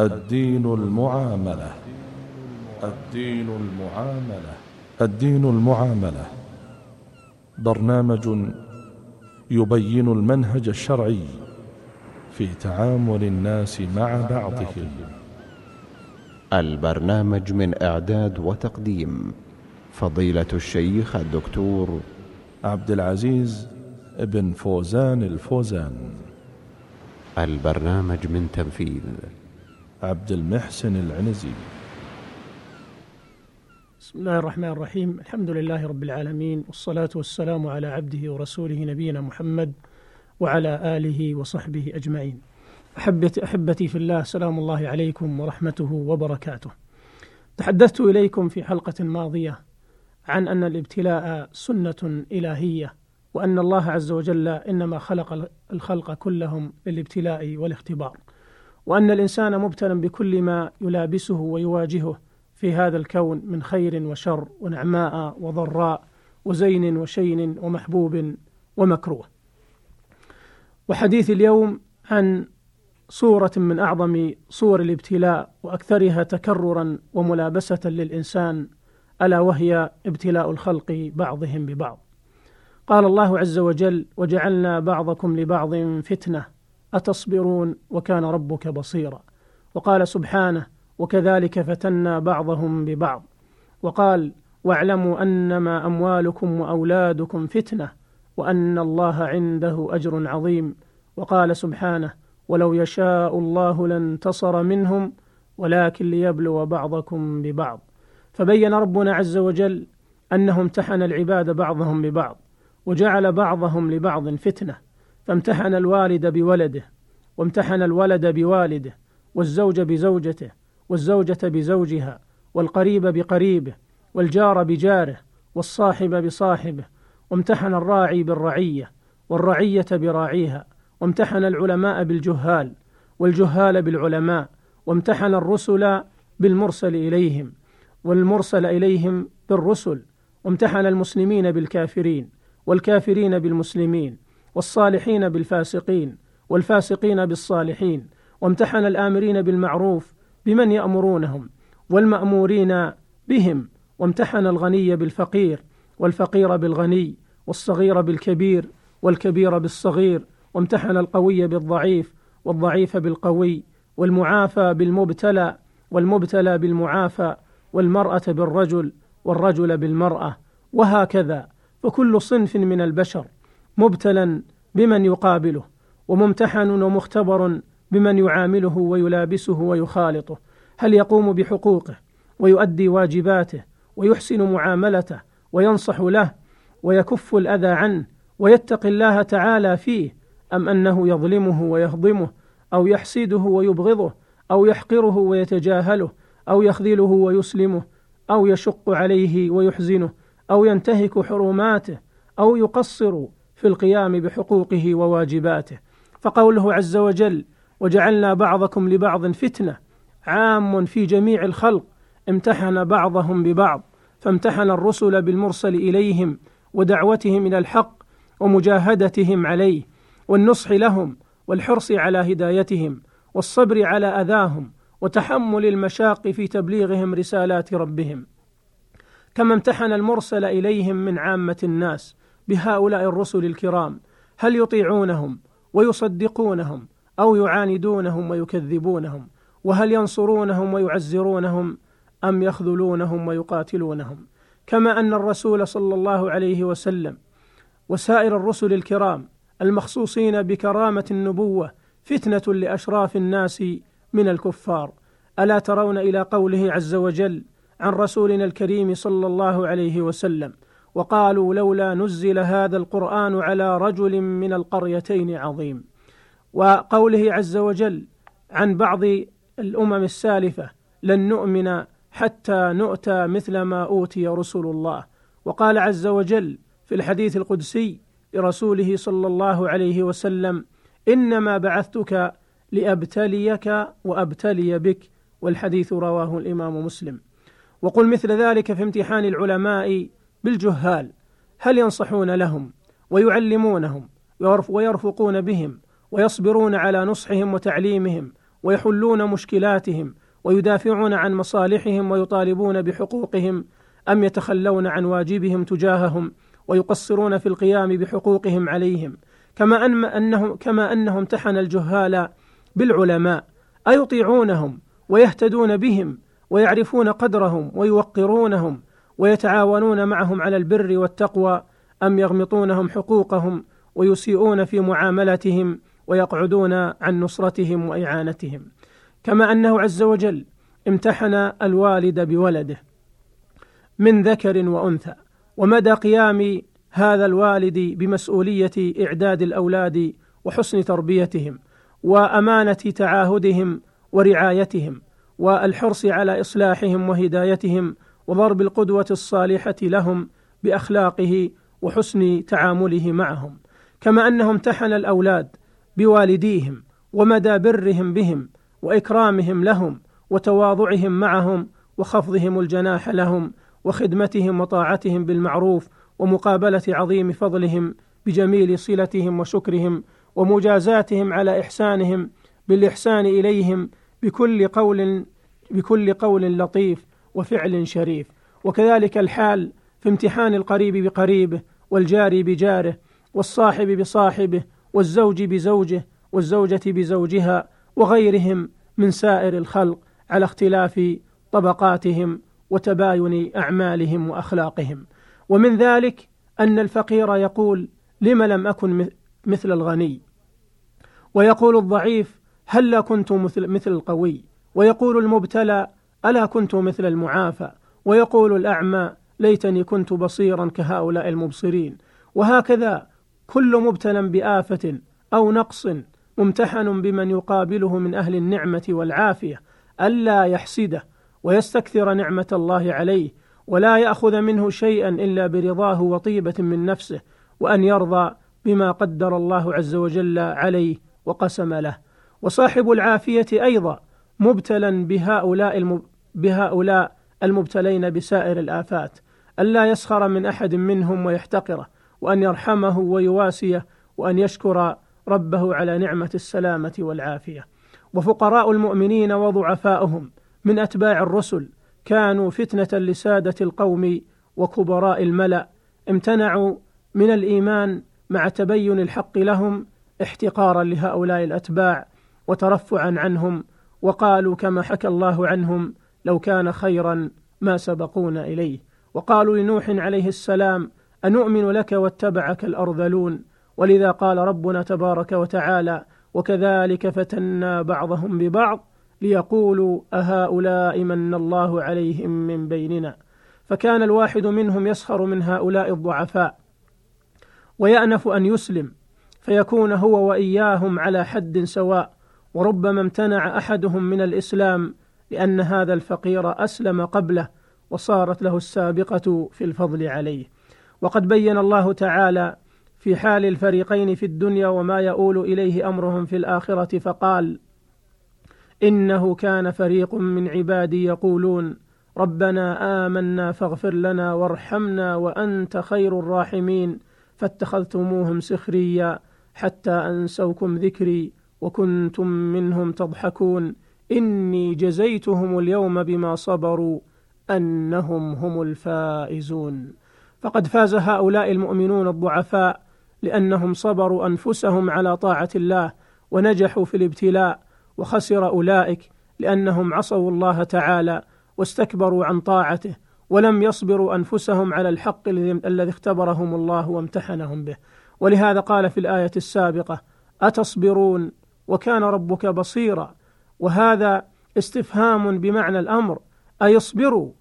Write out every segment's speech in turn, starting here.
الدين المعاملة. الدين المعاملة. الدين المعاملة. برنامج يبين المنهج الشرعي في تعامل الناس مع بعضهم. البرنامج من إعداد وتقديم فضيلة الشيخ الدكتور عبد العزيز بن فوزان الفوزان. البرنامج من تنفيذ عبد المحسن العنزي. بسم الله الرحمن الرحيم. الحمد لله رب العالمين والصلاة والسلام على عبده ورسوله نبينا محمد وعلى آله وصحبه أجمعين. أحبتي, أحبتي في الله سلام الله عليكم ورحمته وبركاته. تحدثت إليكم في حلقة ماضية عن أن الابتلاء سنة إلهية وأن الله عز وجل إنما خلق الخلق كلهم للابتلاء والاختبار. وأن الإنسان مبتلى بكل ما يلابسه ويواجهه في هذا الكون من خير وشر ونعماء وضراء وزين وشين ومحبوب ومكروه. وحديث اليوم عن صورة من أعظم صور الابتلاء وأكثرها تكررا وملابسة للإنسان ألا وهي ابتلاء الخلق بعضهم ببعض. قال الله عز وجل وجعلنا بعضكم لبعض فتنة أتصبرون وكان ربك بصيرا. وقال سبحانه وكذلك فتنا بعضهم ببعض. وقال واعلموا أنما أموالكم وأولادكم فتنة وأن الله عنده أجر عظيم. وقال سبحانه ولو يشاء الله لانتصر منهم ولكن ليبلو بعضكم ببعض. فبين ربنا عز وجل أنه امتحن العباد بعضهم ببعض وجعل بعضهم لبعض فتنة. فامتحن الوالد بولده وامتحن الولد بوالده والزوج بزوجته والزوجة بزوجها والقريب بقريبه والجار بجاره والصاحب بصاحبه وامتحن الراعي بالرعية والرعية براعيها وامتحن العلماء بالجهال والجهال بالعلماء وامتحن الرسل بالمرسل إليهم والمرسل إليهم بالرسل وامتحن المسلمين بالكافرين والكافرين بالمسلمين والصالحين بالفاسقين والفاسقين بالصالحين وامتحن الآمرين بالمعروف بمن يأمرونهم والمأمورين بهم وامتحن الغني بالفقير والفقير بالغني والصغير بالكبير والكبير بالصغير وامتحن القوي بالضعيف والضعيف بالقوي والمعافى بالمبتلى والمبتلى بالمعافى والمرأة بالرجل والرجل بالمرأة وهكذا. فكل صنف من البشر مبتلى بمن يقابله وممتحن ومختبر بمن يعامله ويلابسه ويخالطه. هل يقوم بحقوقه ويؤدي واجباته ويحسن معاملته وينصح له ويكف الأذى عنه ويتقي الله تعالى فيه أم أنه يظلمه ويهضمه أو يحسده ويبغضه أو يحقره ويتجاهله أو يخذله ويسلمه أو يشق عليه ويحزنه أو ينتهك حرماته أو يقصر في القيام بحقوقه وواجباته. فقوله عز وجل وجعلنا بعضكم لبعض فتنة عام في جميع الخلق امتحن بعضهم ببعض فامتحن الرسل بالمرسل إليهم ودعوتهم إلى الحق ومجاهدتهم عليه والنصح لهم والحرص على هدايتهم والصبر على أذاهم وتحمل المشاق في تبليغهم رسالات ربهم. كما امتحن المرسل إليهم من عامة الناس. بهؤلاء الرسل الكرام هل يطيعونهم ويصدقونهم أو يعاندونهم ويكذبونهم؟ وهل ينصرونهم ويعزرونهم أم يخذلونهم ويقاتلونهم؟ كما أن الرسول صلى الله عليه وسلم وسائر الرسل الكرام المخصوصين بكرامة النبوة فتنة لأشراف الناس من الكفار. ألا ترون إلى قوله عز وجل عن رسولنا الكريم صلى الله عليه وسلم وقالوا لولا نزل هذا القرآن على رجل من القريتين عظيم. وقوله عز وجل عن بعض الأمم السالفة لن نؤمن حتى نؤتى مثل ما أوتي رسل الله. وقال عز وجل في الحديث القدسي لرسوله صلى الله عليه وسلم إنما بعثتك لأبتليك وأبتلي بك. والحديث رواه الإمام مسلم. وقل مثل ذلك في امتحان العلماء بالجهال هل ينصحون لهم ويعلمونهم ويرفقون بهم ويصبرون على نصحهم وتعليمهم ويحلون مشكلاتهم ويدافعون عن مصالحهم ويطالبون بحقوقهم أم يتخلون عن واجبهم تجاههم ويقصرون في القيام بحقوقهم عليهم؟ كما أن أنهم كما أنه امتحن الجهال بالعلماء أيطيعونهم ويهتدون بهم ويعرفون قدرهم ويوقرونهم ويتعاونون معهم على البر والتقوى أم يغمطونهم حقوقهم ويسيئون في معاملتهم ويقعدون عن نصرتهم وإعانتهم. كما أنه عز وجل امتحن الوالد بولده من ذكر وأنثى. ومدى قيام هذا الوالد بمسؤولية إعداد الأولاد وحسن تربيتهم وأمانة تعاهدهم ورعايتهم والحرص على إصلاحهم وهدايتهم وضرب القدوة الصالحة لهم بأخلاقه وحسن تعامله معهم كما أنه امتحن الأولاد بوالديهم ومدى برهم بهم وإكرامهم لهم وتواضعهم معهم وخفضهم الجناح لهم وخدمتهم وطاعتهم بالمعروف ومقابلة عظيم فضلهم بجميل صلتهم وشكرهم ومجازاتهم على إحسانهم بالإحسان إليهم بكل قول بكل قول لطيف وفعل شريف. وكذلك الحال في امتحان القريب بقريبه والجار بجاره والصاحب بصاحبه والزوج بزوجه والزوجة بزوجها وغيرهم من سائر الخلق على اختلاف طبقاتهم وتباين أعمالهم وأخلاقهم. ومن ذلك أن الفقير يقول لم لم أكن مثل الغني؟ ويقول الضعيف هلا كنت مثل القوي؟ ويقول المبتلى ألا كنت مثل المعافى ويقول الأعمى ليتني كنت بصيرا كهؤلاء المبصرين وهكذا كل مبتلى بآفة أو نقص ممتحن بمن يقابله من أهل النعمة والعافية ألا يحسده ويستكثر نعمة الله عليه ولا يأخذ منه شيئا إلا برضاه وطيبة من نفسه وأن يرضى بما قدر الله عز وجل عليه وقسم له وصاحب العافية أيضا مبتلا بهؤلاء. بهؤلاء المبتلين بسائر الآفات الا يسخر من أحد منهم ويحتقره وأن يرحمه ويواسيه وأن يشكر ربه على نعمة السلامة والعافية. وفقراء المؤمنين وضعفاؤهم من أتباع الرسل كانوا فتنة لسادة القوم وكبراء الملأ امتنعوا من الإيمان مع تبين الحق لهم احتقارا لهؤلاء الأتباع وترفعا عنهم وقالوا كما حكى الله عنهم لو كان خيرا ما سبقونا إليه. وقالوا لنوح عليه السلام أنؤمن لك واتبعك الأرذلون؟ ولذا قال ربنا تبارك وتعالى وكذلك فتنا بعضهم ببعض ليقولوا أهؤلاء من الله عليهم من بيننا. فكان الواحد منهم يسخر من هؤلاء الضعفاء ويأنف أن يسلم فيكون هو وإياهم على حد سواء وربما امتنع أحدهم من الإسلام لأن هذا الفقير أسلم قبله وصارت له السابقة في الفضل عليه. وقد بين الله تعالى في حال الفريقين في الدنيا وما يؤول إليه أمرهم في الآخرة فقال إنه كان فريق من عبادي يقولون ربنا آمنا فاغفر لنا وارحمنا وأنت خير الراحمين فاتخذتموهم سخريا حتى أنسوكم ذكري وكنتم منهم تضحكون. إني جزيتهم اليوم بما صبروا أنهم هم الفائزون. فقد فاز هؤلاء المؤمنون الضعفاء لأنهم صبروا أنفسهم على طاعة الله ونجحوا في الابتلاء وخسر أولئك لأنهم عصوا الله تعالى واستكبروا عن طاعته ولم يصبروا أنفسهم على الحق الذي اختبرهم الله وامتحنهم به. ولهذا قال في الآية السابقة أتصبرون وكان ربك بصيرا. وهذا استفهام بمعنى الأمر أي اصبروا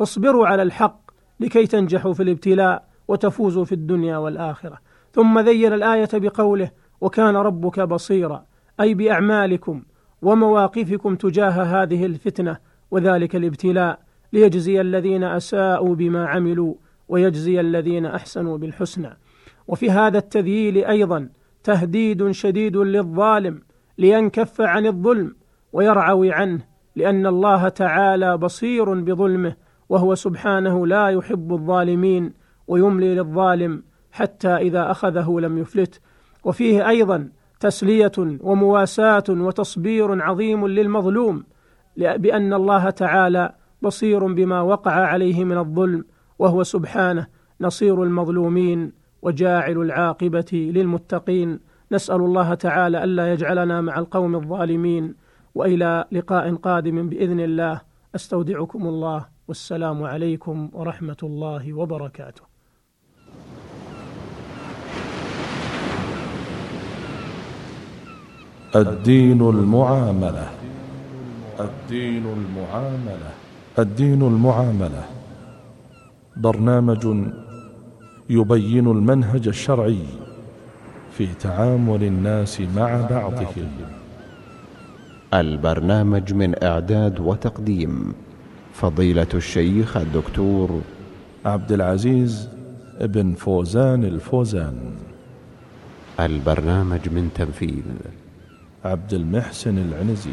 اصبروا على الحق لكي تنجحوا في الابتلاء وتفوزوا في الدنيا والآخرة. ثم ذين الآية بقوله وكان ربك بصيرا أي بأعمالكم ومواقفكم تجاه هذه الفتنة وذلك الابتلاء. ليجزي الذين أساءوا بما عملوا ويجزي الذين أحسنوا بالحسنى. وفي هذا التذييل أيضا تهديد شديد للظالم لينكف عن الظلم ويرعوي عنه لأن الله تعالى بصير بظلمه وهو سبحانه لا يحب الظالمين ويملي للظالم حتى إذا أخذه لم يفلت وفيه أيضا تسلية ومواساة وتصبير عظيم للمظلوم بأن الله تعالى بصير بما وقع عليه من الظلم وهو سبحانه نصير المظلومين وجاعل العاقبة للمتقين. نسأل الله تعالى ألا يجعلنا مع القوم الظالمين وإلى لقاء قادم بإذن الله. أستودعكم الله. والسلام عليكم ورحمة الله وبركاته. الدين المعاملة. الدين المعاملة. الدين المعاملة. برنامج يبين المنهج الشرعي في تعامل الناس مع بعضهم. البرنامج من إعداد وتقديم فضيلة الشيخ الدكتور عبد العزيز بن فوزان الفوزان. البرنامج من تنفيذ عبد المحسن العنزي.